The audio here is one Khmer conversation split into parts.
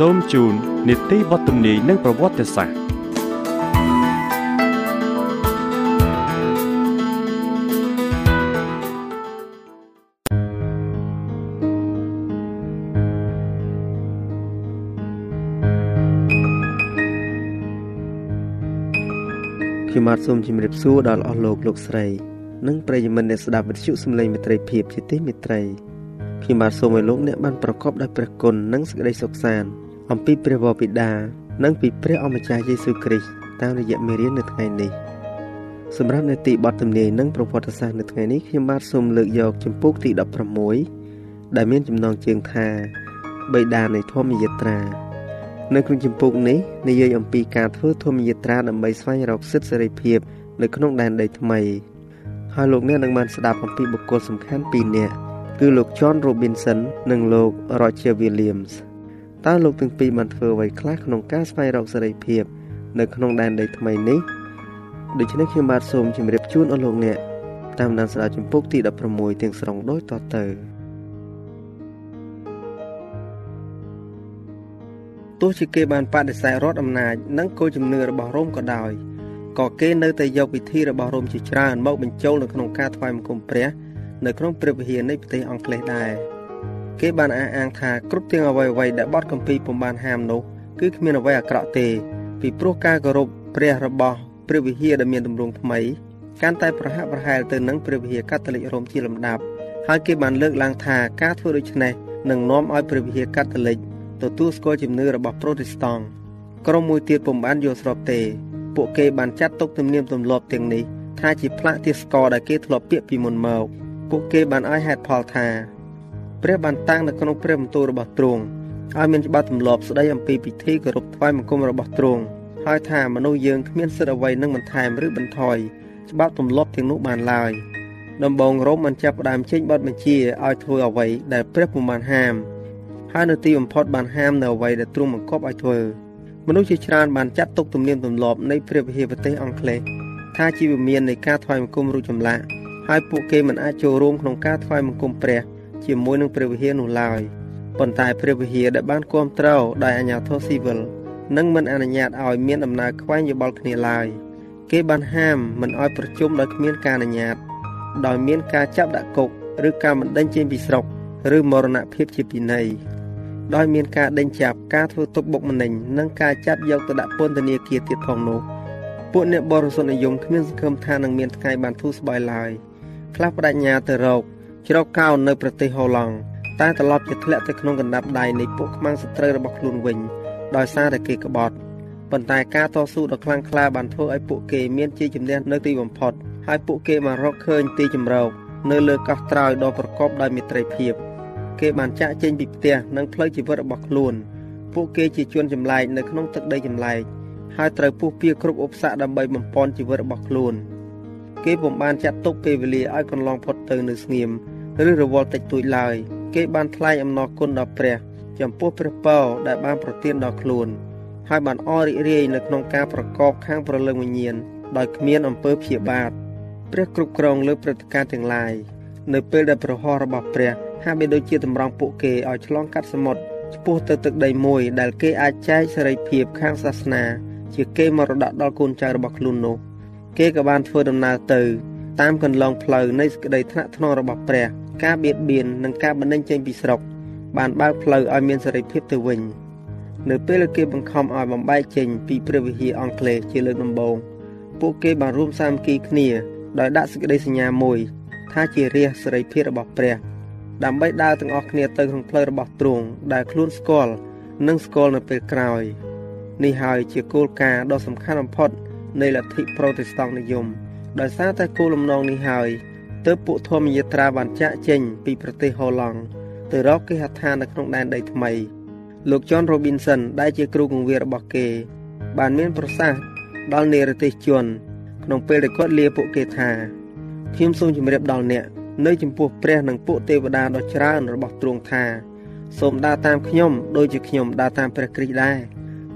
សូមជូននីតិវត្តនីនិងប្រវត្តិសាស្ត្រខ្ញុំបាទសូមជម្រាបសួរដល់អស់លោកលោកស្រី និងប្រិយមិត្តអ្នកស្ដាប់វិទ្យុសំឡេងមិត្តភាពជាទីមេត្រីខ្ញុំបាទសូមឲ្យលោកអ្នកបានប្រកបដោយព្រះគុណនិងសេចក្តីសុខសាន្ត អំពីព្រះវរបិតានិងពីព្រះអម្ចាស់យេស៊ូវគ្រីស្ទតាមរយៈមេរៀននៅថ្ងៃនេះសម្រាប់នេតិបទទំនាយនិងប្រវត្តិសាស្ត្រនៅថ្ងៃនេះខ្ញុំបាទសូមលើកយកចម្ពោះទី16ដែលមានចំណងជើងថាបិតានៃធម្មយាត្រានៅក្នុងចម្ពោះនេះនិយាយអំពីការធ្វើធម្មយាត្រាដើម្បីស្វែងរកសិទ្ធិសេរីភាពនៅក្នុងដែនដីថ្មីហើយលោកអ្នកនឹងបានស្ដាប់អំពីបុគ្គលសំខាន់ពីរនាក់គឺលោក John Robinson និងលោក Roger Williams តើលោកទាំងពីរបានធ្វើអ្វីខ្លះក្នុងការស្វែងរកសេរីភាពនៅក្នុងដែនដីថ្មីនេះដូច្នេះខ្ញុំបាទសូមជម្រាបជូនអស់លោកអ្នកតាមដានស្ដាប់ចម្ពោះទី16ទាំងស្រុងដូចតទៅទោះជាគេបានបដិសេធរដ្ឋអំណាចនិងគោលជំនឿរបស់រ៉ូមក៏ដោយក៏គេនៅតែយកវិធីរបស់រ៉ូមជាច្រើនមកបញ្ចូលនៅក្នុងការថ្វាយបង្គំព្រះនៅក្នុងព្រះវិហារនៃប្រទេសអង់គ្លេសដែរ គេបានអះអាងថាគ្រប់ទាំងអ្វីអ្វីដែលបទគម្ពីរពុំបានហាមនោះគឺគ្មានអ្វីអាក្រក់ទេ ពីព្រោះការគោរពព្រះរបស់ព្រះវិហារដែលមានទម្រង់ថ្មីកាន់តែប្រហាក់ប្រហែលទៅនឹងព្រះវិហារកាតូលិករ៉ូមជាលំដាប់ហើយគេបានលើកឡើងថាការធ្វើដូច្នេះនឹងនាំឲ្យព្រះវិហារកាតូលិកទទួលស្គាល់ជំនឿរបស់ប្រូតេស្តង់ក្រុមមួយទៀតពុំបានយល់ស្របទេ ពួកគេបានចាត់ទុកទំនៀមទម្លាប់ទាំងនេះថាជាផ្លាកទាសស្ករដែលគេធ្លាប់ពាក្យពីមុនមក ពួកគេបានឲ្យហេតុផលថា ព្រះបានតាំងនៅក្នុងព្រះបន្ទូលរបស់ទ្រង់ឲ្យមានច្បាប់ទម្លាប់ស្ដីអំពីពិធីគោរពថ្វាយបង្គំរបស់ទ្រង់ហើយថាមនុស្សយើងគ្មានសិទ្ធិអ្វីនឹងបន្ថែមឬបន្ថយច្បាប់ទម្លាប់ទាំងនោះបានឡើយដំបងរ៉ូមបានចាប់ផ្ដើមចេញបទបញ្ជាឲ្យធ្វើអ្វីដែលព្រះពុំបានហាមហើយនៅទីបំផុតបានហាមនៅអ្វីដែលទ្រង់បង្គាប់ឲ្យធ្វើមនុស្សជាច្រើនបានចាត់ទុកទំនៀមទម្លាប់នៃព្រះវិហារប្រទេសអង់គ្លេសថាជាវិមាននៃការថ្វាយបង្គំរូបចម្លាក់ហើយពួកគេមិនអាចចូលរួមក្នុងការថ្វាយបង្គំព្រះ ជាមួយនឹងព្រះវិហារនោះឡើយប៉ុន្តែព្រះវិហារដែលបានគ្រប់គ្រងដោយអាជ្ញាធរស៊ីវិលនិងមិនអនុញ្ញាតឲ្យមានដំណើរខ្វែងយោបល់គ្នាឡើយគេបានហាមមិនឲ្យប្រជុំដោយគ្មានការអនុញ្ញាតដោយមានការចាប់ដាក់គុកឬការបណ្តេញចេញពីស្រុកឬមរណភាពជាពិន័យដោយមានការដេញចាប់ការធ្វើទុកបុកម្នេញនិងការចាប់យកទៅដាក់ពន្ធនាគារទៀតផងនោះពួកអ្នកបរិសុទ្ធនិយមគ្មានសង្ឃឹមថានឹងមានថ្ងៃបានធូរស្បើយឡើយខ្លះបដិញ្ញាទៅរក ជ្រកកោននៅប្រទេសហូឡង់តែត្រឡប់ជាធ្លាក់ទៅក្នុងកណ្ដាប់ដៃនៃពួកខ្មាំងសត្រូវរបស់ខ្លួនវិញដោយសារតែគេក្បត់ប៉ុន្តែការតស៊ូដ៏ខ្លាំងក្លាបានធ្វើឲ្យពួកគេមានជ័យជំនះនៅទីបំផុតហើយពួកគេបានរកឃើញទីជម្រកនៅលើកោះត្រោយដ៏ប្រកបដោយមេត្រីភាពគេបានចាក់ចេញពីផ្ទះនិងផ្លូវជីវិតរបស់ខ្លួនពួកគេជាជនចម្លែកនៅក្នុងទឹកដីចម្លែកហើយត្រូវពុះពៀគ្រប់ឧបសគ្គដើម្បីបំពន់ជីវិតរបស់ខ្លួន គេពុំបានចាត់ទុកពេលវេលាឲ្យកន្លងផុតទៅនៅស្ងៀម ឬរវល់តិចតួចឡើយគេបានថ្លែងអំណរគុណដល់ព្រះ ចំពោះព្រះពរដែលបានប្រទានដល់ខ្លួន ហើយបានអររីករាយនៅក្នុងការប្រកបខាងប្រលឹងវិញ្ញាណដោយគ្មានអំពើព្យាបាទព្រះគ្រប់គ្រងលើព្រឹត្តិការណ៍ទាំងឡាយនៅពេលដែលប្រហោះរបស់ព្រះហាក់បីដូចជាតម្រង់ពួកគេឲ្យឆ្លងកាត់សមុទ្រឆ្ពោះទៅទឹកដីមួយដែលគេអាចចែកសេរីភាពខាងសាសនា ជាគេមរតកដល់កូនចៅរបស់ខ្លួននោះ គេក៏បានធ្វើដំណើរទៅ តាមកន្លងផ្លូវនៃសេចក្តីថ្នាក់ថ្នមរបស់ព្រះ ការបៀតបៀននិងការបណ្ដេញចេញពីស្រុក បានបើកផ្លូវឲ្យមានសេរីភាពទៅវិញ នៅពេលគេបង្ខំឲ្យបំបែកចេញពីព្រះវិហារអង់គ្លេសជាលើកដំបូងពួកគេបានរួមសាមគ្គីគ្នាដោយដាក់សេចក្តីសញ្ញាមួយថាជារាជសេរីភាពរបស់ព្រះដើម្បីដើរទាំងអស់គ្នាទៅក្នុងផ្លូវរបស់ទ្រង់ដែលខ្លួនស្គាល់និងស្គាល់នៅពេលក្រោយនេះហើយជាគោលការណ៍ដ៏សំខាន់បំផុតនៃលទ្ធិប្រូតេស្តង់និយម ដោយសារតែគោលលំណងនេះហើយ ទើបពួកធម្មយាត្រាបានចាក់ចេញ ពីប្រទេសហូឡង់ទៅរកគេហដ្ឋាននៅក្នុងដែនដីថ្មី លោក John Robinson ដែលជាគ្រូគង្វាលរបស់គេ បានមានប្រសាសន៍ដល់នេរទេសជនក្នុងពេលដែលគាត់លាពួកគេថាខ្ញុំសូមជម្រាបដល់អ្នកនៅចំពោះព្រះនិងពួកទេវតាដ៏ច្រើនរបស់ទ្រង់ថាសូមដើរតាមខ្ញុំដូចជាខ្ញុំដើរតាមព្រះគ្រីស្ទដែរ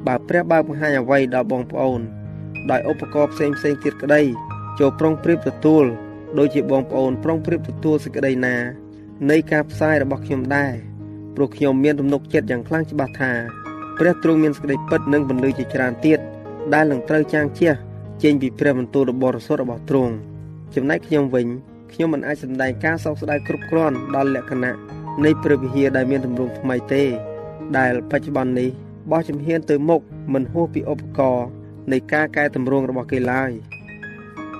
បើព្រះបើបង្ហាញអ្វីដល់បងប្អូនដោយឧបករណ៍ផ្សេងផ្សេងទៀតក្តីចូលប្រុងប្រៀបទទួល ដូចជាបងប្អូនប្រុងប្រៀបទទួលសេចក្តីណា នៃការផ្សាយរបស់ខ្ញុំដែរព្រោះខ្ញុំមានទំនុកចិត្តយ៉ាងខ្លាំងច្បាស់ថាព្រះទ្រង់មានសេចក្តីពិតនិងបន្លឺជាច្រើនទៀតដែលនឹងត្រូវចាងជះចេញពីព្រះបន្ទូលរបស់រសុទ្ធរបស់ទ្រង់ចំណែកខ្ញុំវិញខ្ញុំមិនអាចសម្ដែងការសោកស្ដាយគ្រប់គ្រាន់ដល់លក្ខណៈនៃព្រះវិហារដែលមានទម្រង់ថ្មីទេ ដែលបច្ចុប្បន្ននេះបោះជំហានទៅមុខមិនហួសពីឧបករណ៍នៃការកែតម្រង់របស់គេឡើយ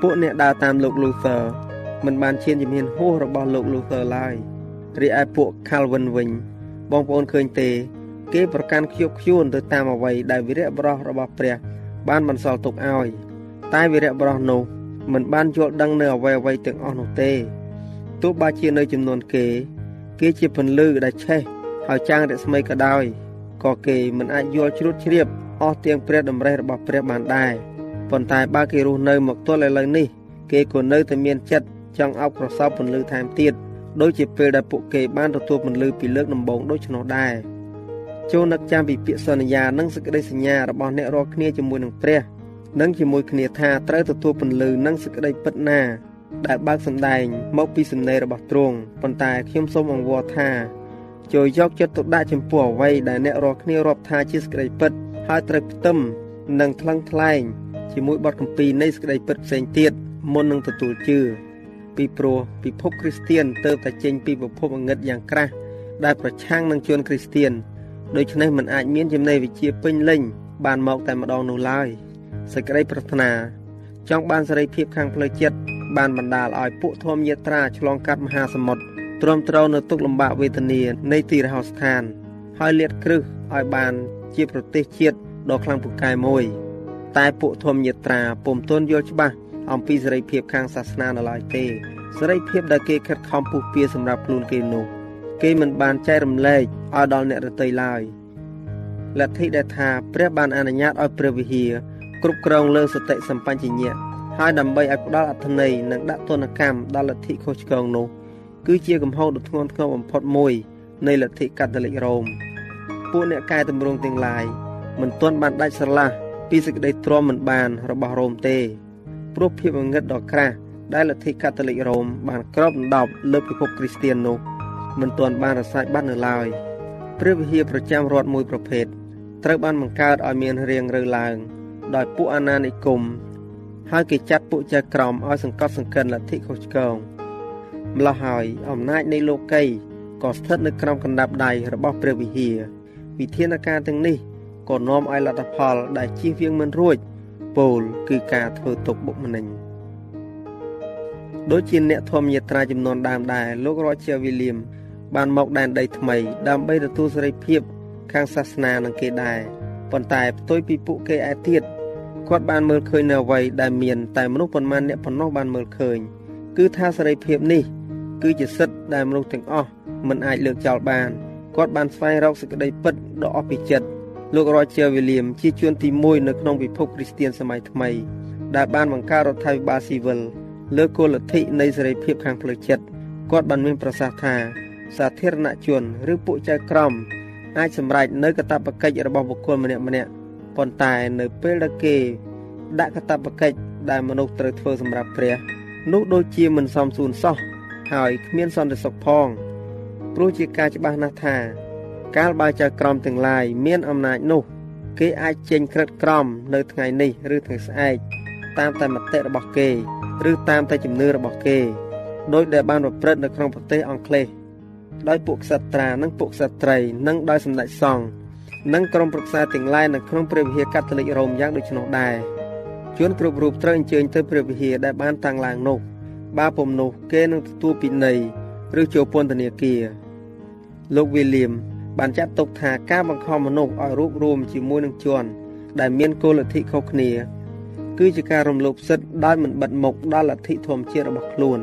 ពួកអ្នកដើរតាមលោក Luther មិនបានឈានជំហានហួសរបស់លោក Luther ឡើយរីឯពួក Calvin វិញបងប្អូនឃើញទេ គេប្រកាន់ខ្ជាប់ខ្ជួនទៅតាមអ្វីដែលវីរៈបរោះរបស់ព្រះ បានបន្សល់ទុកឲ្យតែវីរៈបរោះនោះមិនបានយល់ដឹងនៅអ្វីអ្វីទាំងអស់នោះទេទោះបើជានៅចំនួនគេ គេជាពន្លឺដែលឆេះហើយចាំងរស្មីក៏ដោយក៏គេមិនអាចយល់ជ្រួតជ្រាបអស់ទាំងព្រះតម្រេះរបស់ព្រះបានដែរ ប៉ុន្តែបើគេរស់នៅមកទល់ឥឡូវនេះគេក៏នៅតែមានចិត្តចង់អោបក្រសោបពន្លឺថែមទៀតដូចជាពេលដែលពួកគេបានទទួលពន្លឺពីលើកដំបូងដូច្នោះដែរចូលនឹកចាំពីពាក្យសន្យានិងសេចក្តីសញ្ញារបស់អ្នករាល់គ្នាជាមួយនឹងព្រះនិងជាមួយគ្នាថាត្រូវទទួលពន្លឺនិងសេចក្តីពិតណាដែលបើកសម្ដែងមកពីសំណេររបស់ទ្រង់ប៉ុន្តែខ្ញុំសូមអង្វរថាចូលយកចិត្តទុកដាក់ចំពោះអ្វីដែលអ្នករាល់គ្នារាប់ថាជាសេចក្តីពិតហើយត្រូវផ្ទឹមនិងថ្លឹងថ្លែង ជាមួយបទគម្ពីរនៃសេចក្តីពិតផ្សេងទៀតមុននឹងទទួលជឿពីព្រោះពិភពគ្រីស្ទៀនទៅតែចេញពីពិភពអងឹតយ៉ាងក្រាស់ដែលប្រឆាំងនឹងជនគ្រីស្ទៀនដូច្នេះมันអាចមានចំណេះវិជ្ជាពេញលេញបានមកតែម្ដងនោះឡើយសេចក្តីប្រាថ្នាចង់បានសេរីភាពខាងផ្លូវចិត្តបានបណ្ដាលឲ្យពួកធម្មយាត្រាឆ្លងកាត់មហាសមុទ្រទ្រាំទ្រនៅទុកលំបាកវេទនានៃទីរហោស្ថាន ហើយលាតគ្រឹះឲ្យបានជាប្រទេសជាតិដ៏ខ្លាំងពូកែមួយ តែពួកធម្មយាត្រាពុំទាន់យល់ច្បាស់អំពីសេរីភាពខាងសាសនានៅឡើយទេសេរីភាពដែលគេខិតខំពុះពៀសម្រាប់ខ្លួនគេនោះគេមិនបានចែករំលែកឲ្យដល់អ្នករតីឡើយលទ្ធិដែលថាព្រះបានអនុញ្ញាតឲ្យព្រះវិហារគ្រប់គ្រងលើសតិសម្បញ្ញៈហើយដើម្បីឲ្យផ្ដល់អត្ថន័យនិងដាក់ទណ្ឌកម្មដល់លទ្ធិខុសឆ្គងនោះគឺជាកំហុសដ៏ធ្ងន់ធ្ងរបំផុតមួយនៃលទ្ធិកាតូលិករ៉ូមពួកអ្នកកែតម្រង់ទាំងឡាយមិនទាន់បានដាច់ស្រឡះ ពីសេចក្តីទ្រាំមិនបានរបស់រ៉ូមទេព្រោះភាពងឹតដ៏ក្រាស់ដែលលទ្ធិកាតូលិករ៉ូមបានគ្របដណ្ដប់លើពិភពគ្រីស្ទាននោះមិនទាន់បានរសាយបាត់នៅឡើយព្រះវិហារប្រចាំរដ្ឋមួយប្រភេទត្រូវបានបង្កើតឲ្យមានរៀងរើឡើង ដោយពួកអាណានិគមហើយគេចាត់ពួកចៅក្រមឲ្យសង្កត់សង្កិនលទ្ធិខុសឆ្គងម្ល៉េះហើយអំណាចនៃលោកីក៏ស្ថិតនៅក្រោមកណ្ដាប់ដៃរបស់ព្រះវិហារវិធានការទាំងនេះ ក៏នាំឲ្យលទ្ធផល ដែលជៀសវាងមិនរួចពោលគឺការធ្វើទុកបុកម្នេញដូចជាអ្នកធម្មយាត្រាចំនួនដើមដែរលោករជាវីលៀមបានមកដែនដីថ្មី ដើម្បីទទួលសេរីភាព ខាងសាសនានឹងគេដែរប៉ុន្តែផ្ទុយពីពួកគេឯទៀតគាត់បានមើលឃើញនៅអ្វីដែលមានតែមនុស្សប៉ុន្មានអ្នកប៉ុណ្ណោះបានមើលឃើញ គឺថាសេរីភាពនេះ គឺជាសិទ្ធិដែលមនុស្សទាំងអស់មិនអាចលើកចោលបានគាត់បានស្វែងរកសេចក្តីពិតដ៏អស្ពិចិត្ត លោករជាវីលៀមជាជួនទី1នៅក្នុងពិភពគ្រីស្ទានសម័យថ្មី ដែលបានបង្កើតរដ្ឋាភិបាលស៊ីវិលលើគោលលទ្ធិនៃសេរីភាពខាងផ្លូវចិត្តគាត់បានមានប្រសាសន៍ថាសាធារណជនឬពួកចៅក្រមអាចសម្រេចនៅកាតព្វកិច្ចរបស់បុគ្គលម្នាក់ម្នាក់ប៉ុន្តែនៅពេលដែលគេ ដាក់កាតព្វកិច្ចដែលមនុស្សត្រូវធ្វើសម្រាប់ព្រះនោះដូចជាមិនសមសួនសោះហើយគ្មានសន្តិសុខផងព្រោះជាការច្បាស់ណាស់ថា កាលបើចៅក្រមទាំងឡាយមានអំណាចនោះ គេអាចចេញក្រិតក្រមនៅថ្ងៃនេះឬថ្ងៃស្អែកតាមតែមតិរបស់គេ ឬតាមតែជំនឿរបស់គេដោយដែលបានប្រព្រឹត្តនៅក្នុងប្រទេសអង់គ្លេសដោយពួកក្សត្រានិងពួកក្សត្រីនិងដោយសម្ដេចសង្ឃនិងក្រុមប្រឹក្សាទាំងឡាយនៅក្នុងព្រះវិហារកាតូលិករ៉ូមយ៉ាងដូចនោះដែរជួនគ្រប់រូបត្រូវអញ្ជើញទៅព្រះវិហារដែលបានតាំងឡើងនោះបើពុំនោះគេនឹងទទួលពិន័យឬចូលពន្ធនាគារលោកវីលៀម បានចាត់ទុកថាការបង្ខំមនុស្សឲ្យរួបរวมជាមួយនឹងជនដែលមានគោលលទ្ធិខុសគ្នា គឺជាការរំលោភសិទ្ធិដោយមិនបិទមុខដល់លទ្ធិធម្មជាតិរបស់ខ្លួន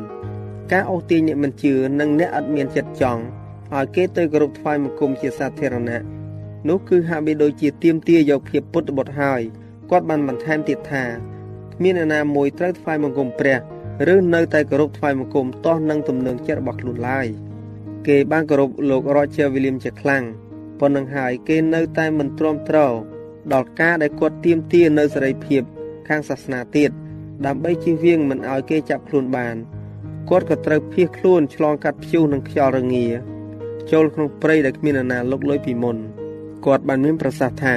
ការអូសទាញអ្នកមិនជឿនិងអ្នកអត់មានចិត្តចង់ឲ្យគេទៅគោរពថ្វាយបង្គំជាសាធារណៈនោះគឺហាក់បីដូចជាទៀមទាយកភាពពុទ្ធបុត្រហើយគាត់បានបន្ថែមទៀតថាគ្មានអ្នកណាមួយត្រូវថ្វាយបង្គំព្រះឬនៅតែគោរពថ្វាយបង្គំទាស់នឹងទំនឹងចិត្តរបស់ខ្លួនឡើយ គេបានគោរពលោក Roger William ជាខ្លាំងប៉ុណ្ណឹងហើយគេនៅតែមិនទ្រាំទ្រដល់ការដែលគាត់ទៀមទានៅសេរីភាពខាងសាសនាទៀតដើម្បីជៀសវាងមិនឲ្យគេចាប់ខ្លួនបានគាត់ក៏ត្រូវភៀសខ្លួនឆ្លងកាត់ព្យុះនិងខ្យល់រងាចូលក្នុងព្រៃដែលគ្មាននរណាលុកលុយពីមុនគាត់បានមានប្រសាសន៍ថា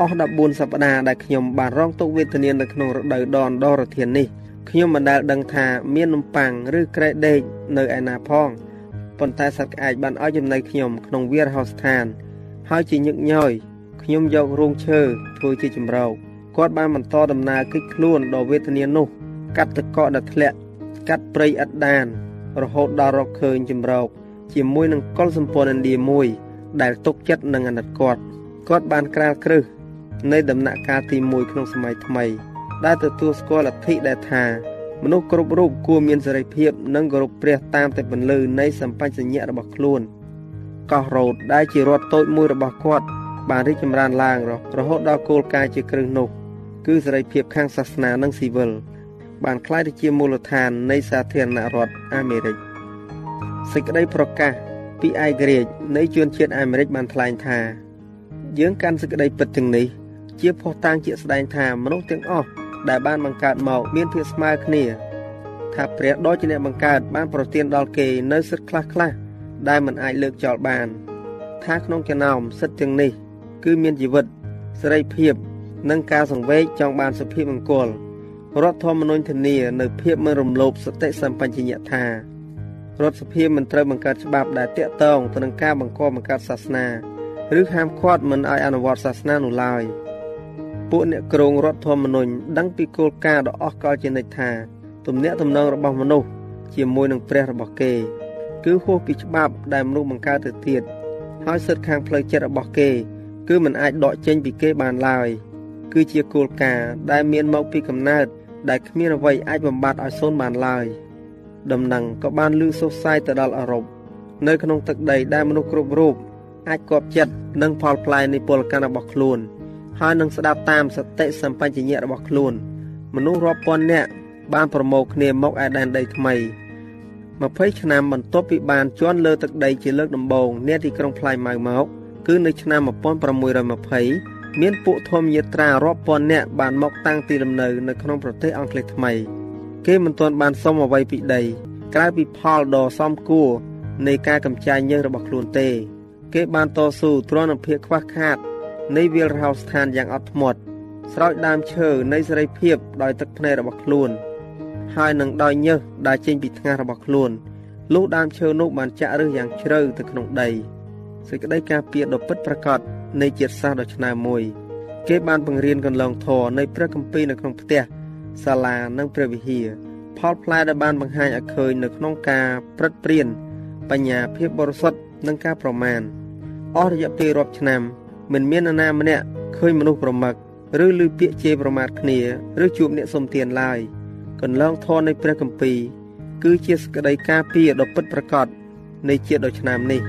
អស់14សប្តាហ៍ដែលខ្ញុំបានរងទុក្ខវេទនានៅក្នុងរដូវដនដរធាននេះខ្ញុំមិនដែលដឹងថាមាននំប៉័ងឬក្រែដេកនៅឯណាផង ប៉ុន្តែសត្វក្អែកបានឲ្យចំណីខ្ញុំក្នុងវាលហោស្ថាន ហើយជាញឹកញយខ្ញុំយករោងឈើធ្វើជាចម្រោកគាត់បានបន្តដំណើរគិតខ្លួនដល់វេទនានោះ កាត់ទឹកកកដែលធ្លាក់កាត់ព្រៃឥតដាន រហូតដល់រកឃើញចម្រោកជាមួយនឹងកុលសម្ព័ន្ធឥណ្ឌាមួយ ដែលទុកចិត្តនឹងអាណិតគាត់គាត់បានក្រាលគ្រឹះនៃដំណាក់កាលទី1ក្នុងសម័យថ្មី ដែលទទួលស្គាល់លទ្ធិដែលថា មនុស្សគ្រប់រូបគួរមានសេរីភាពនិងគោរពព្រះតាមតែពន្លឺនៃសម្បញ្ញៈរបស់ខ្លួនកោះរ៉ូតដែលជារដ្ឋតូចមួយរបស់គាត់បានរីកចម្រើនឡើងរហូតដល់គោលការណ៍ជាគ្រឹះនោះគឺសេរីភាពខាងសាសនានិងស៊ីវិលបានក្លាយទៅជាមូលដ្ឋាននៃសាធារណរដ្ឋអាមេរិកសេចក្តីប្រកាសពីឯករាជ្យនៃជនជាតិអាមេរិកបានថ្លែងថា យើងកាន់សេចក្តីពិតទាំងនេះជាភស្តុតាងជាក់ស្ដែងថាមនុស្សទាំងអស់ ដែលបានបង្កើតមកមានភាពស្មើគ្នាថាព្រះដ៏ជាអ្នកបង្កើតបានប្រទានដល់គេនៅសិទ្ធិខ្លះខ្លះដែលមិនអាចលើកចោលបាន ថាក្នុងចំណោមសិទ្ធិទាំងនេះ គឺមានជីវិតសេរីភាពនិងការសង្វេគចង់បានសុភមង្គលរដ្ឋធម្មនុញ្ញធានានៅភាពមិនរំលោភសតិសម្បញ្ញៈថារដ្ឋសភាមិនត្រូវបង្កើតច្បាប់ដែលតាក់ទងទៅនឹងការបង្កបង្កើតសាសនា ឬហាមឃាត់មិនឲ្យអនុវត្តសាសនានោះឡើយ។ ពួកអ្នកក្រងរដ្ឋធម្មនុញ្ញដឹងពីគោលការណ៍ដ៏អស្ចារ្យជានិច្ចថាទំនាក់ទំនងរបស់មនុស្សជាមួយនឹងព្រះរបស់គេ គឺហួសពីច្បាប់ដែលមនុស្សបង្កើតទៅទៀតហើយសិទ្ធិខាងផ្លូវចិត្តរបស់គេ គឺមិនអាចដកចេញពីគេបានឡើយគឺជាគោលការណ៍ដែលមានមកពីកំណើតដែលគ្មានអ្វីអាចបំបត្តិឲ្យសូន្យបានឡើយដំណឹងក៏បានលឺសុសសាយទៅដល់អឺរ៉ុបនៅក្នុងទឹកដីដែលមនុស្សគ្រប់រូបអាចគប់ចិត្តនឹងផលផ្លែនៃពលកម្មរបស់ខ្លួន ហើយនឹងស្ដាប់តាមសតិសម្បញ្ញៈរបស់ខ្លួន មនុស្សរាប់ពាន់នាក់បានប្រមូលគ្នាមកឯដែនដីថ្មី20ឆ្នាំបន្ទាប់ពីបានជន់លើទឹកដីជាលើកដំបូងនាទីក្រុងផ្លៃម៉ៅមកគឺនៅឆ្នាំ1620មានពួកធម្មយាត្រារាប់ពាន់នាក់បានមកតាំងទីលំនៅនៅក្នុងប្រទេសអង់គ្លេសថ្មី គេមិនទាន់បានសុំអ្វីពីដី ក្រៅពីផលដ៏សមគួរនៃការកម្ចាយញើសរបស់ខ្លួនទេ គេបានតស៊ូទ្រាំនឹងភាពខ្វះខាត នៃវាលរហោស្ថានយ៉ាងអត់ធ្មត់ស្រោចដើមឈើនៃសេរីភាពដោយទឹកភ្នែករបស់ខ្លួន ហើយនឹងដោយញើសដែលចេញពីថ្ងាសរបស់ខ្លួនលុះដើមឈើនោះបានចាក់ឫសយ៉ាងជ្រៅទៅក្នុងដីសេចក្តីការពារដ៏ពិតប្រាកដនៃជាតិសាសន៍ដ៏ឆ្នើមមួយគេបានបង្រៀនកន្លងធរនៃព្រះគម្ពីរនៅក្នុងផ្ទះសាលានិងព្រះវិហារផលផ្លែដែលបានបង្ហាញឲ្យឃើញនៅក្នុងការព្រឹត្តព្រៀនបញ្ញាភាពបរិសុទ្ធនិងការប្រមាណអស់រយៈពេលរាប់ឆ្នាំ មិនមាននរណាម្នាក់ឃើញមនុស្សប្រមឹកឬឮពាក្យជេរប្រមាថគ្នាឬជួបអ្នកសុំទានឡើយកន្លងធននៃព្រះគម្ពីរគឺជាសក្តីការពារដ៏ពិតប្រាកដនៃជាតិដ៏ឆ្នាំនេះ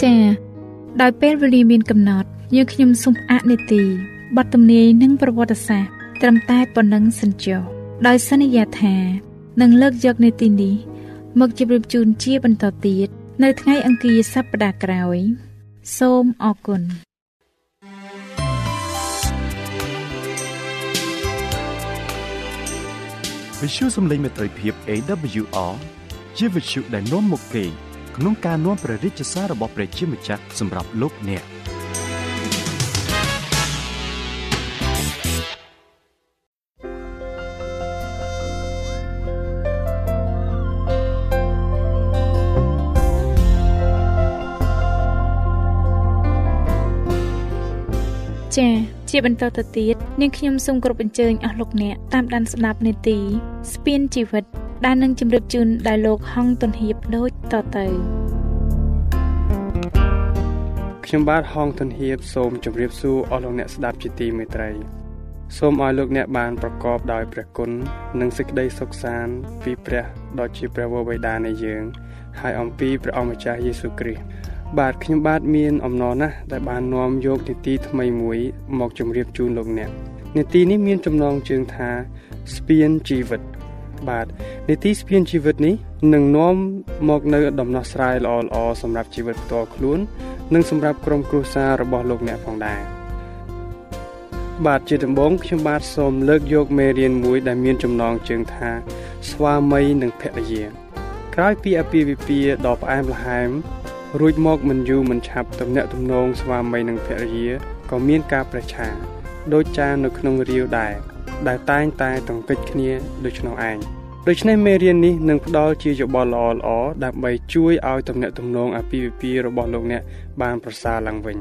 ចា៎ដោយពេលវេលាមានកំណត់យើងខ្ញុំសូមអនុទីបទទំនាយនិងប្រវត្តិសាស្ត្រត្រឹមតែប៉ុណ្ណឹងសិនចុះដោយសន្យាថានឹងលើកយកនីតិនេះមកជម្រាបជូនជាបន្តទៀត នៅថ្ងៃអង្គារសប្តាហ៍ក្រោយ សូមអរគុណវិទ្យុសំឡេងមេត្រីភាព AWR ជាវិទ្យុដែលនាំមកពីក្នុងការនាំព្រះរាជសាររបស់ព្រះជាម្ចាស់សម្រាប់លោកអ្នក ជាបន្តទៅទៀតនាងខ្ញុំសូមគោរពអញ្ជើញអស់លោកអ្នកតាមដានស្ដាប់នេតិស្ពានជីវិត ដែលនឹងជម្រាបជូនដល់លោកហងទុនហៀបដូចតទៅខ្ញុំបាទហងទុនហៀបសូមជម្រាបសួរអស់លោកអ្នកស្ដាប់ជាទីមេត្រីសូមឲ្យលោកអ្នកបានប្រកបដោយព្រះគុណនិងសេចក្តីសុខសាន្តពីព្រះដ៏ជាព្រះវរបិតានៃយើង ហើយអំពីព្រះអម្ចាស់យេស៊ូវគ្រីស្ទ បាទខ្ញុំបាទមានអំណរណាស់ដែលបាននាំយកនីតិថ្មីមួយមកជម្រាបជូនលោកអ្នកនីតិនេះមានចំណងជើងថាស្ពានជីវិត បាទនីតិស្ពានជីវិតនេះនឹងនាំមកនៅដំណោះស្រាយល្អៗសម្រាប់ជីវិតផ្ទាល់ខ្លួន និងសម្រាប់ក្រុមគ្រួសាររបស់លោកអ្នកផងដែរបាទជាដំបូងខ្ញុំបាទសូមលើកយកមេរៀនមួយដែលមានចំណងជើងថា ស្វាមីនិងភរិយាក្រោយពីអពាហ៍ពិពាហ៍ដ៏ផ្អែមល្ហែម រួចមកមិនយូរមិនឆាប់ទំនាក់ទំនងស្វាមីនិងភរិយាក៏មានការប្រឆាដូចចានៅក្នុងរាវដែរដែលតែងតែតង្កិចគ្នាដូច្នោះឯងដូច្នេះមេរៀននេះនឹងផ្ដល់ជាយោបល់ល្អៗដើម្បីជួយឲ្យទំនាក់ទំនងអាពាហ៍ពិពាហ៍របស់លោកអ្នកបានប្រសើរឡើងវិញ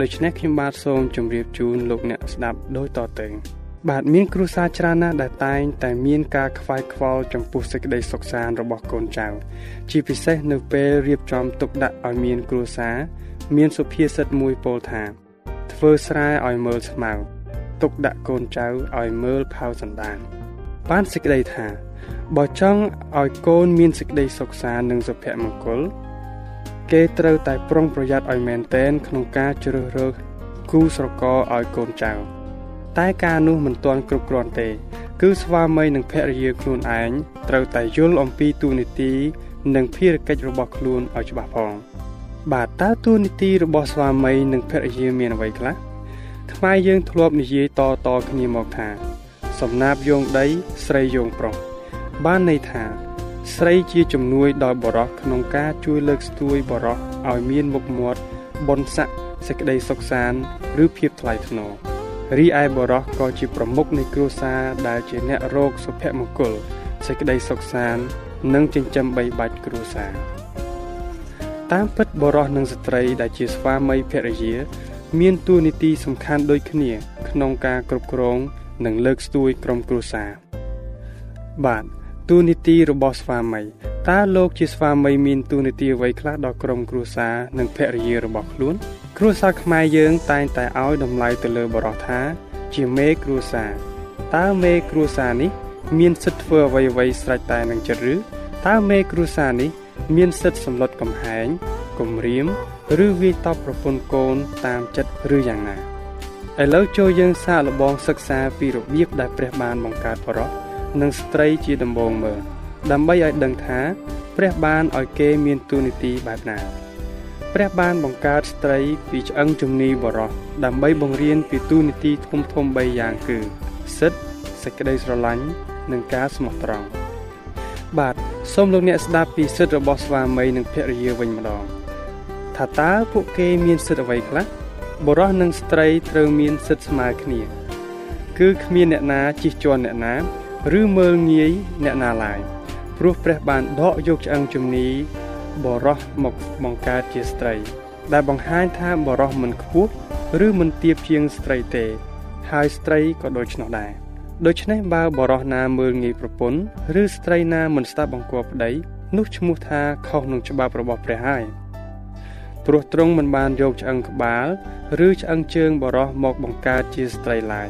ដូច្នេះខ្ញុំបាទសូមជម្រាបជូនលោកអ្នកស្ដាប់ដូចតទៅ បាទមានគ្រួសារច្រើនណាស់ដែលតែងតែមានការខ្វាយខ្វល់ចំពោះសេចក្តីសុខសាន្តរបស់កូនចៅ ជាពិសេសនៅពេលរៀបចំទុកដាក់ឲ្យមានគ្រួសារមានសុភាសិតមួយពោលថាធ្វើស្រែឲ្យមើលស្មៅទុកដាក់កូនចៅឲ្យមើលផៅសន្តាន បានសេចក្តីថាបើចង់ឲ្យកូនមានសេចក្តីសុខសាន្តនិងសុភមង្គល គេត្រូវតែប្រុងប្រយ័ត្នឲ្យមែនតែនក្នុងការជ្រើសរើសគូស្រករឲ្យកូនចៅ តែការនោះមិនទាន់គ្រប់គ្រាន់ទេ គឺស្វាមីនិងភរិយាខ្លួនឯងត្រូវតែយល់អំពីទូនីតិនិងភារកិច្ចរបស់ខ្លួនឲ្យច្បាស់ផង បាទតើទូនីតិរបស់ស្វាមីនិងភរិយាមានអ្វីខ្លះខ្មែរយើងធ្លាប់និយាយតតគ្នាមកថា សំណាបយោងដីស្រីយោងប្រុសបានន័យថា ស្រីជាជំនួយដល់បរោះក្នុងការជួយលើកស្ទួយបរោះឲ្យមានមុខមាត់បនស័កសេចក្តីសុខសាន្តឬភាពថ្លៃថ្នូរ រីឯបរោះក៏ជាប្រមុខនៃគ្រួសារដែលជាអ្នករោគសុភមង្គលសេចក្តីសុខសាន្តនិងចិញ្ចឹមបីបាច់គ្រួសារតាមពិតបរោះនិងស្ត្រីដែលជាស្វាមីភរិយា មានតួនាទីសំខាន់ដូចគ្នា ក្នុងការគ្រប់គ្រង និងលើកស្ទួយក្រុមគ្រួសារបាទតួនាទីរបស់ស្វាមីតើលោកជាស្វាមីមានតួនាទីអ្វីខ្លះដល់ក្រុមគ្រួសារនិងភរិយារបស់ខ្លួន គ្រួសារខ្មែរយើងតែងតែឲ្យតម្លៃទៅលើបរិះថា ជាមេគ្រួសារតើមេគ្រួសារនេះ មានសិទ្ធិធ្វើអ្វីអ្វីស្រេចតែនឹងចិត្តឬតើមេគ្រួសារនេះ មានសិទ្ធិសម្លុតកំហែងគំរាម ឬវាយតប់ប្រពន្ធកូនតាមចិត្តឬយ៉ាងណាឥឡូវចូលយើងសាកល្បងសិក្សាពីរបៀបដែលព្រះបានបង្កើតបរិះនិងស្ត្រីជាដំបូងមើលដើម្បីឲ្យដឹងថា ព្រះបានឲ្យគេមានទូនីតិបែបណា ព្រះបានបង្កើតស្ត្រីពីឆ្អឹងជំនីបរោះដើម្បីបង្រៀនពីទូនីតិធំធំ3យ៉ាងគឺសិទ្ធសេចក្តីស្រឡាញ់និងការស្មោះត្រង់បាទសូមលោកអ្នកស្ដាប់ពីសិទ្ធិរបស់ស្វាមីនិងភរិយាវិញម្ដងថាតើពួកគេមានសិទ្ធិអ្វីខ្លះបុរសនិងស្ត្រីត្រូវមានសិទ្ធិស្មើគ្នា គឺគ្មានអ្នកណាជិះជាន់អ្នកណា ឬមើលងាយអ្នកណាឡើយព្រោះព្រះបានដកយកឆ្អឹងជំនី បរោះមកបង្កើតជាស្ត្រីដែលបង្ហាញថាបរោះមិនខ្ពស់ឬមិនទាបជាងស្ត្រីទេ ហើយស្ត្រីក៏ដូច្នោះដែរដូច្នេះបើបរោះណាមើលងាយប្រពន្ធឬស្ត្រីណាមិនស្ដាប់បង្គាប់ប្តីនោះឈ្មោះថាខុសនឹងច្បាប់របស់ព្រះហើយព្រោះទ្រង់មិនបានយកឆ្អឹងក្បាលឬឆ្អឹងជើងបរោះមកបង្កើតជាស្ត្រីឡើយ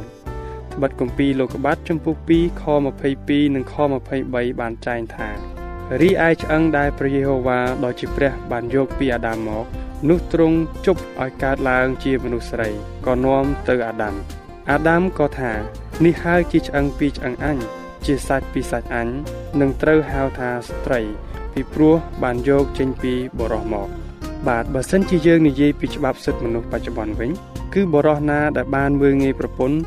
ត្បិតគម្ពីរលោកុបាទចំពុះ2ខ22និងខ23បានចែងថា រីឯឆ្អឹងដែលព្រះយេហូវ៉ាដ៏ជាព្រះ បានយកពីអាដាមមក នោះទ្រង់ជប់ឲ្យកើតឡើងជាមនុស្សស្រីក៏នាំទៅអាដាមអាដាមក៏ថានេះហើយជាឆ្អឹងពីឆ្អឹងអញជាសាច់ពីសាច់អញនឹងត្រូវហៅថាស្ត្រី ពីព្រោះបានយកចេញពីបរោះមក បាទបើសិនជាយើងនិយាយពីច្បាប់សិទ្ធិមនុស្សបច្ចុប្បន្នវិញ គឺបរោះណាដែលបានមើងងាយប្រពន្ធ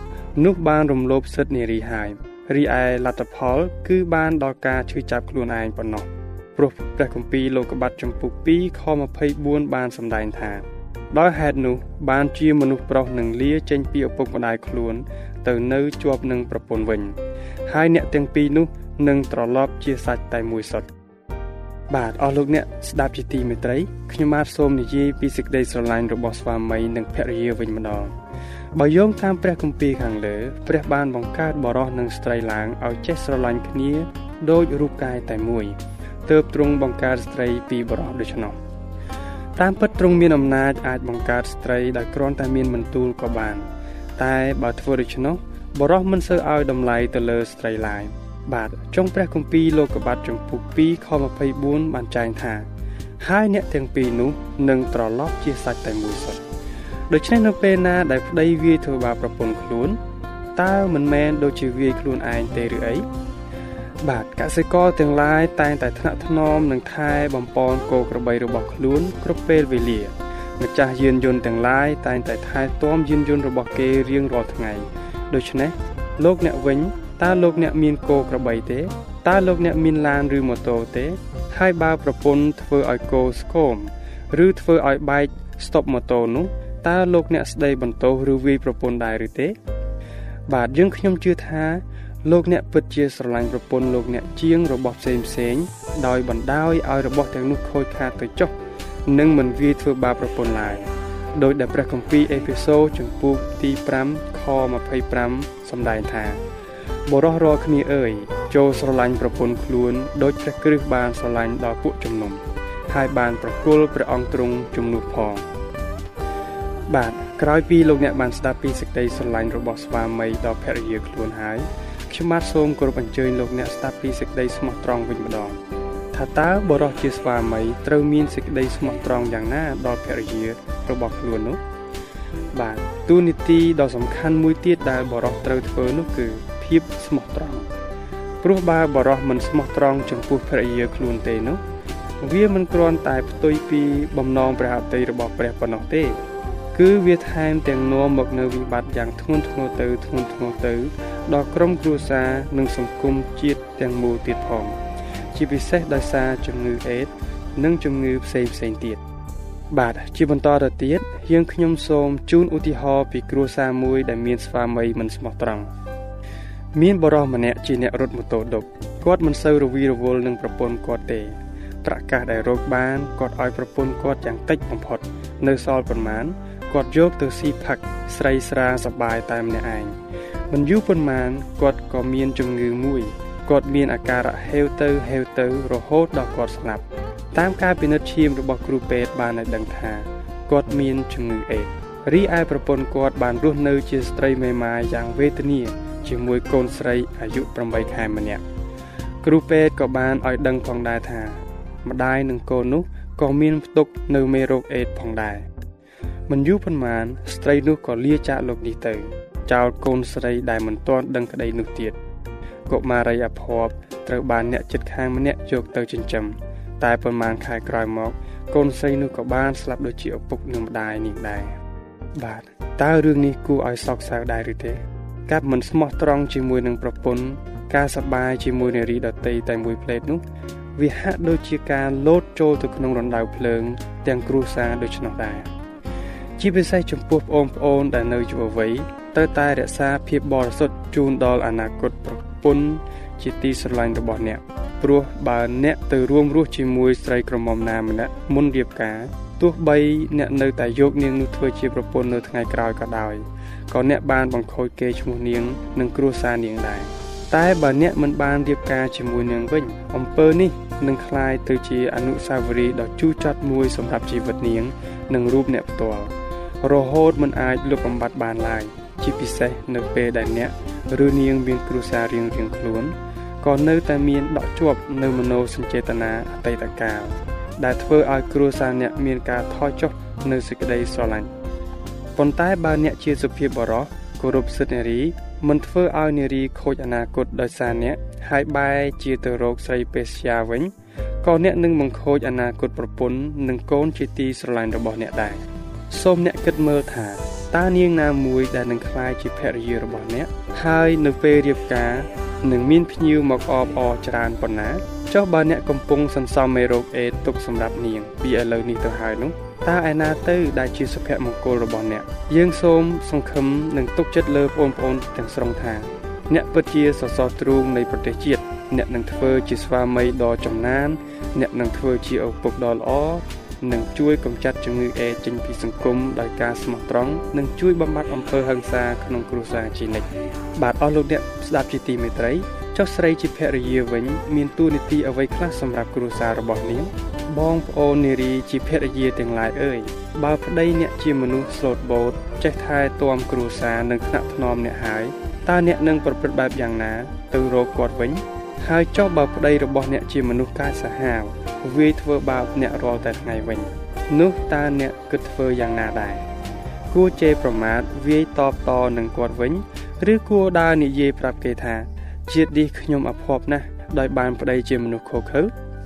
នោះបានរំលោភសិទ្ធិនារីហើយ រីឯលទ្ធផល គឺបានដល់ការឈឺចាប់ខ្លួនឯងប៉ុណ្ណោះព្រោះព្រះគម្ពីរលោកុបាទចំពុក2ខ24បានសម្ដែងថាដោយហេតុនោះ បានជាមនុស្សប្រុសនឹងលាចេញពីឪពុកម្ដាយខ្លួន ទៅនៅជាប់នឹងប្រពន្ធវិញ ហើយអ្នកទាំងពីរនោះនឹងត្រឡប់ជាសាច់តែមួយសុទ្ធបាទអស់លោកអ្នកស្ដាប់ជាទីមេត្រីខ្ញុំបាទសូមនិយាយពីសេចក្តីស្រឡាញ់របស់ស្វាមីនិងភរិយាវិញម្ដង បើយោងតាមព្រះគម្ពីរខាងលើ ព្រះបានបង្កើតបរិសនិងស្ត្រីឡើងឲ្យចេះស្រឡាញ់គ្នាដោយរូបកាយតែមួយទើបទ្រង់បង្កើតស្ត្រីពីបរិសដូច្នោះតាមពិតទ្រង់មានអំណាចអាចបង្កើតស្ត្រីដោយគ្រាន់តែមានមន្ទូលក៏បាន តែបើធ្វើដូច្នោះបរិសមិនសូវឲ្យតម្លៃទៅលើស្ត្រីឡើយបាទចុងព្រះគម្ពីរលោកកបាត់ចំពុក2ខ24បានចែងថា ហើយអ្នកទាំងពីរនោះនឹងត្រឡប់ជាសាច់តែមួយសុទ្ធ ដូច្នេះនៅពេលណាដែលប្តីវាយធ្វើបាបប្រពន្ធខ្លួនតើមិនមែនដូចជាវាយខ្លួនឯងទេឬអីបាទកសិករទាំងឡាយតែងតែថ្នាក់ថ្នមនឹងថែបំពន់គោក្របីរបស់ខ្លួនគ្រប់ពេលវេលាម្ចាស់យានយន្តទាំងឡាយតែងតែថែទាំយានយន្តរបស់គេរៀងរាល់ថ្ងៃដូច្នេះលោកអ្នកវិញតើលោកអ្នកមានគោក្របីទេតើលោកអ្នកមានឡានឬម៉ូតូទេ ហើយបើប្រពន្ធធ្វើឲ្យគោស្គមឬធ្វើឲ្យបែកស្តុបម៉ូតូនោះ តើលោកអ្នកស្ដីបន្ទោសឬវាយប្រពន្ធដែរឬទេ បាទយើងខ្ញុំជឿថាលោកអ្នកពិតជាស្រឡាញ់ប្រពន្ធលោកអ្នកជាងរបស់ផ្សេងផ្សេងដោយបណ្ដោយឲ្យរបស់ទាំងនោះខូចខាតទៅចុះនិងមិនវាយធ្វើបាបប្រពន្ធឡើយដោយដែលព្រះគម្ពីរអេភេសូជំពូកទី5ខ25សម្ដែងថាបរោះរាល់គ្នាអើយចូលស្រឡាញ់ប្រពន្ធខ្លួនដោយព្រះគ្រិស្តបានស្រឡាញ់ដល់ពួកជំនុំហើយបានប្រគល់ព្រះអង្គទ្រង់ជំនួសផង បាទក្រោយពីលោកអ្នកបានស្ដាប់ពីសេចក្តីស្រឡាញ់របស់ស្វាមីដល់ភរិយាខ្លួនហើយខ្ញុំបាទសូមគោរពអញ្ជើញលោកអ្នកស្ដាប់ពីសេចក្តីស្មោះត្រង់វិញម្ដងថាតើបរិសុទ្ធជាស្វាមីត្រូវមានសេចក្តីស្មោះត្រង់យ៉ាងណាដល់ភរិយារបស់ខ្លួននោះបាទទូនីតិដ៏សំខាន់មួយទៀតដែលបរិសុទ្ធត្រូវធ្វើនោះគឺភាពស្មោះត្រង់ព្រោះបើបរិសុទ្ធមិនស្មោះត្រង់ចំពោះភរិយាខ្លួនទេនោះវាមិនគ្រាន់តែផ្ទុយពីបំណងព្រះអតីរបស់ព្រះប៉ុណ្ណោះទេ គឺវាថែមទាំងនាំមកនៅវិបត្តិយ៉ាងធ្ងន់ធ្ងរទៅធ្ងន់ធ្ងរទៅដល់ក្រុមគ្រួសារនិងសង្គមជាតិទាំងមូលទៀតផងជាពិសេសដោយសារជំងឺអេដនិងជំងឺផ្សេងផ្សេងទៀតបាទជាបន្តទៅទៀតយើងខ្ញុំសូមជូនឧទាហរណ៍ពីគ្រួសារមួយដែលមានស្វាមីមិនស្មោះត្រង់មានបរិសម្នាក់ជាអ្នករត់ម៉ូតូដប់គាត់មិនសូវរវីរវល់នឹងប្រពន្ធគាត់ទេប្រកាសដែលរកបានគាត់ឲ្យប្រពន្ធគាត់យ៉ាងតិចបំផុត នៅសល់ប៉ុន្មាន គាត់យកទៅស៊ីផឹកស្រីស្រាសបាយតែម្នាក់ឯងមិនយូរប៉ុន្មានគាត់ក៏មានជំងឺមួយគាត់មានអាការៈហេវទៅហេវទៅរហូតដល់គាត់ស្លាប់តាមការពិនិត្យឈាមរបស់គ្រូពេទ្យបានឲ្យដឹងថាគាត់មានជំងឺអេដរីឯប្រពន្ធគាត់បានរស់នៅជាស្ត្រីមេម៉ាយយ៉ាងវេទនាជាមួយកូនស្រីអាយុ8ខែម្នាក់គ្រូពេទ្យក៏បានឲ្យដឹងផងដែរថាម្ដាយនិងកូននោះក៏មានផ្ទុកនៅមេរោគអេដផងដែរ មិនយូរប៉ុន្មានស្ត្រីនោះក៏លាចាកលោកនេះទៅ ចោលកូនស្រីដែលមិនទាន់ដឹងក្តីនោះទៀតកុមារីអភ័ព្វត្រូវបានអ្នកចិត្តខាងម្នាក់យកទៅចិញ្ចឹមតែប៉ុន្មានខែក្រោយមក កូនស្រីនោះក៏បានស្លាប់ដូចជាឪពុកនិងម្ដាយនាងដែរបាទតើរឿងនេះគួរឲ្យសោកសៅដែរឬទេកាប់មិនស្មោះត្រង់ជាមួយនឹងប្រពន្ធការសបាយជាមួយនារីដតីតែមួយផ្លេតនោះវាហាក់ដូចជាការលោតចូលទៅក្នុងរណ្ដៅភ្លើង ទាំងគ្រួសារដូច្នោះដែរ ជាពិសេសចំពោះបងប្អូនដែលនៅយុវវ័យត្រូវតែរក្សាភាពបរិសុទ្ធជូនដល់អនាគតប្រពន្ធជាទីស្រឡាញ់របស់អ្នកព្រោះបើអ្នកទៅរួមរស់ជាមួយស្រីក្រមុំណាម្នាក់មុនរៀបការទោះបីអ្នកនៅតែយកនាងនោះធ្វើជាប្រពន្ធនៅថ្ងៃក្រោយក៏ដោយក៏អ្នកបានបង្ខូចគេឈ្មោះនាងនិងគ្រួសារនាងដែរតែបើអ្នកមិនបានរៀបការជាមួយនាងវិញអំពើនេះនឹងคล้ายទៅជាអនុស្សាវរីយ៍ដ៏ជូរចត់មួយសម្រាប់ជីវិតនាងនិងរូបអ្នកផ្ទាល់ រហូតមិនអាចលុបបំបាត់បានឡើយជាពិសេសនៅពេលដែលអ្នកឬនាងមានគ្រួសាររៀងៗខ្លួនក៏នៅតែមានដក់ជាប់នៅមโนសញ្ចេតនាអតីតកាលដែលធ្វើឲ្យគ្រួសារអ្នកមានការថយចុះនៅសេចក្តីស្រឡាញ់ប៉ុន្តែបើអ្នកជាសុភាពបរោះគោរពសិទ្ធិនារីមិនធ្វើឲ្យនារីខូចអនាគតដោយសារអ្នកហើយបែរជាទៅរកស្រីពេស្យាវិញក៏អ្នកនឹងបង្ខូចអនាគតប្រពន្ធនិងកូនជាទីស្រឡាញ់របស់អ្នកដែរ សូមអ្នកគិតមើលថាតើនាងណាមួយដែលនឹងក្លាយជាភរិយារបស់អ្នក ហើយនៅពេលរៀបការនឹងមានភ្ញៀវមកអបអរច្រើនប៉ុណ្ណាចុះបើអ្នកកំពុងសន្សំមេរោគអេដទុកសម្រាប់នាង ពីឥឡូវនេះទៅហើយនោះតើឯណាទៅដែលជាសុភមង្គលរបស់អ្នក យើងសូមសង្ឃឹមនិងទុកចិត្តលើបងប្អូនទាំងស្រុងថា អ្នកពិតជាសសរទ្រូងនៃប្រទេសជាតិអ្នកនឹងធ្វើជាស្វាមីដ៏ចំណាន អ្នកនឹងធ្វើជាឪពុកដ៏ល្អ និងជួយកម្ចាត់ជំងឺអេចេញពីសង្គមដោយការស្មោះត្រង់និងជួយបំបត្តិអំពើហិង្សាក្នុងគ្រួសារជានិច្ចបាទអស់លោកអ្នកស្ដាប់ជាទីមេត្រីចុះស្រីជាភរិយាវិញមានទួនាទីអ្វីខ្លះសម្រាប់គ្រួសាររបស់នាងបងប្អូននារីជាភរិយាទាំងឡាយអើយបើប្តីអ្នកជាមនុស្សស្លូតបូតចេះថែទាំគ្រួសារនិងថ្នាក់ថ្នមអ្នកហើយតើអ្នកនឹងប្រព្រឹត្តបែបយ៉ាងណា ទៅរកគាត់វិញ ហើយចុះបើប្តីរបស់អ្នកជាមនុស្សកាយសាហាវវាយធ្វើបាបអ្នករាល់តែថ្ងៃវិញ នោះតើអ្នកគិតធ្វើយ៉ាងណាដែរគួរជេរប្រមាថវាយតបតនឹងគាត់វិញ ឬគួរដើរនិយាយប្រាប់គេថាជាតិនេះខ្ញុំអភ័ព្វណាស់ដោយបានប្តីជាមនុស្សខុសខើ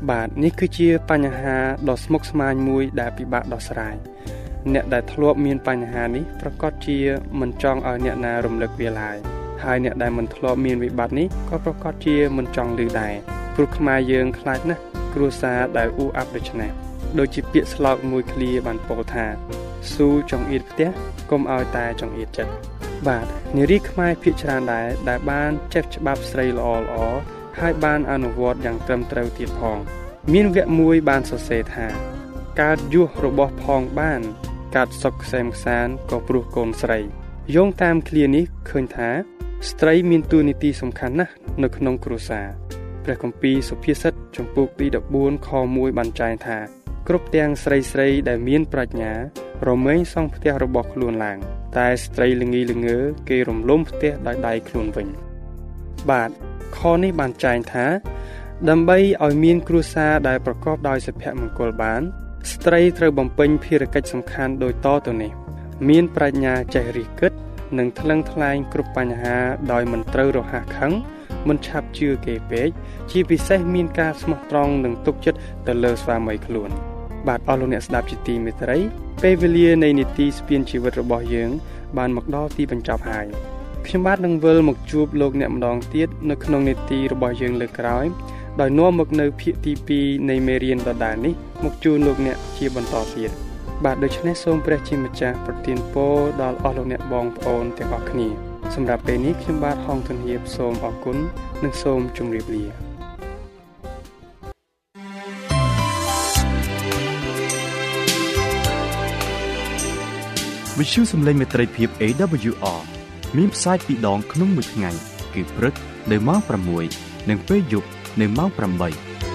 បាទនេះគឺជាបញ្ហាដ៏ស្មុគស្មាញមួយដែលពិបាកដោះស្រាយអ្នកដែលធ្លាប់មានបញ្ហានេះប្រកាសជាមិនចង់ឲ្យអ្នកណារំលឹកវាឡើយ ហើយអ្នកដែលមិនធ្លាប់មានវិបត្តិនេះក៏ប្រកាសជាមិនចង់ឮដែរព្រោះខ្មែរយើងខ្លាចណាស់គ្រួសារដែលអ៊ូអាប់ដូច្នេះដូចជាពាក្យស្លោកមួយឃ្លាបានពោលថាស៊ូចង្អៀតផ្ទះកុំឲ្យតែចង្អៀតចិត្តបាទនារីខ្មែរភាគច្រើនដែរដែលបានចេះច្បាប់ស្រីល្អល្អហើយបានអនុវត្តយ៉ាងត្រឹមត្រូវទៀតផង មានវគ្គមួយបានសរសេរថាកើតយុះរបស់ផងបានកាត់សុកខ្សែមខ្សានក៏ព្រោះកូនស្រីយោងតាមឃ្លានេះឃើញថា ស្ត្រីមានតួនាទីសំខាន់ណាស់នៅក្នុងគ្រួសារព្រះគម្ពីរសុភាសិតចំពោះទី14ខ1បានចែងថា គ្រប់ទាំងស្រីស្រីដែលមានប្រាជ្ញា រមែងសង់ផ្ទះរបស់ខ្លួនឡើង តែស្ត្រីល្ងីល្ងើគេរំលំផ្ទះដោយដៃខ្លួនវិញ បាទខនេះបានចែងថាដើម្បីឲ្យមានគ្រួសារដែលប្រកបដោយសុភមង្គលបាន ស្ត្រីត្រូវបំពេញភារកិច្ចសំខាន់ដូចតទៅនេះ មានប្រាជ្ញាចេះរិះគិត និងថ្លឹងថ្លែងគ្រប់បញ្ហាដោយមិនត្រូវរហ័សខឹងមិនឆាប់ជឿគេពេកជាពិសេសមានការស្មោះត្រង់និងទុកចិត្តទៅលើស្វាមីខ្លួន បាទអស់លោកអ្នកស្ដាប់ជាទីមេត្រី ពេលវេលានៃនីតិស្ពានជីវិតរបស់យើង បានមកដល់ទីបញ្ចប់ហើយខ្ញុំបាទនឹងវិលមកជួបលោកអ្នកម្ដងទៀតនៅក្នុងនេតិរបស់យើងលើកក្រោយដោយនាំមកនៅភាគទី2នៃមេរៀនដដែលនេះមកជូនលោកអ្នកជាបន្តទៀត បាទដូច្នេះសូមព្រះជាម្ចាស់ប្រទានពរដល់អស់លោកអ្នកបងប្អូនទាំងអស់គ្នាសម្រាប់ពេលនេះខ្ញុំបាទហងធនហៀបសូមអរគុណនិងសូមជម្រាបលាវិទ្យុសំឡេងមេត្រីភាព AWR មានផ្សាយពីរដងក្នុងមួយថ្ងៃ គឺព្រឹកនៅម៉ោង6និងពេលយប់នៅម៉ោង8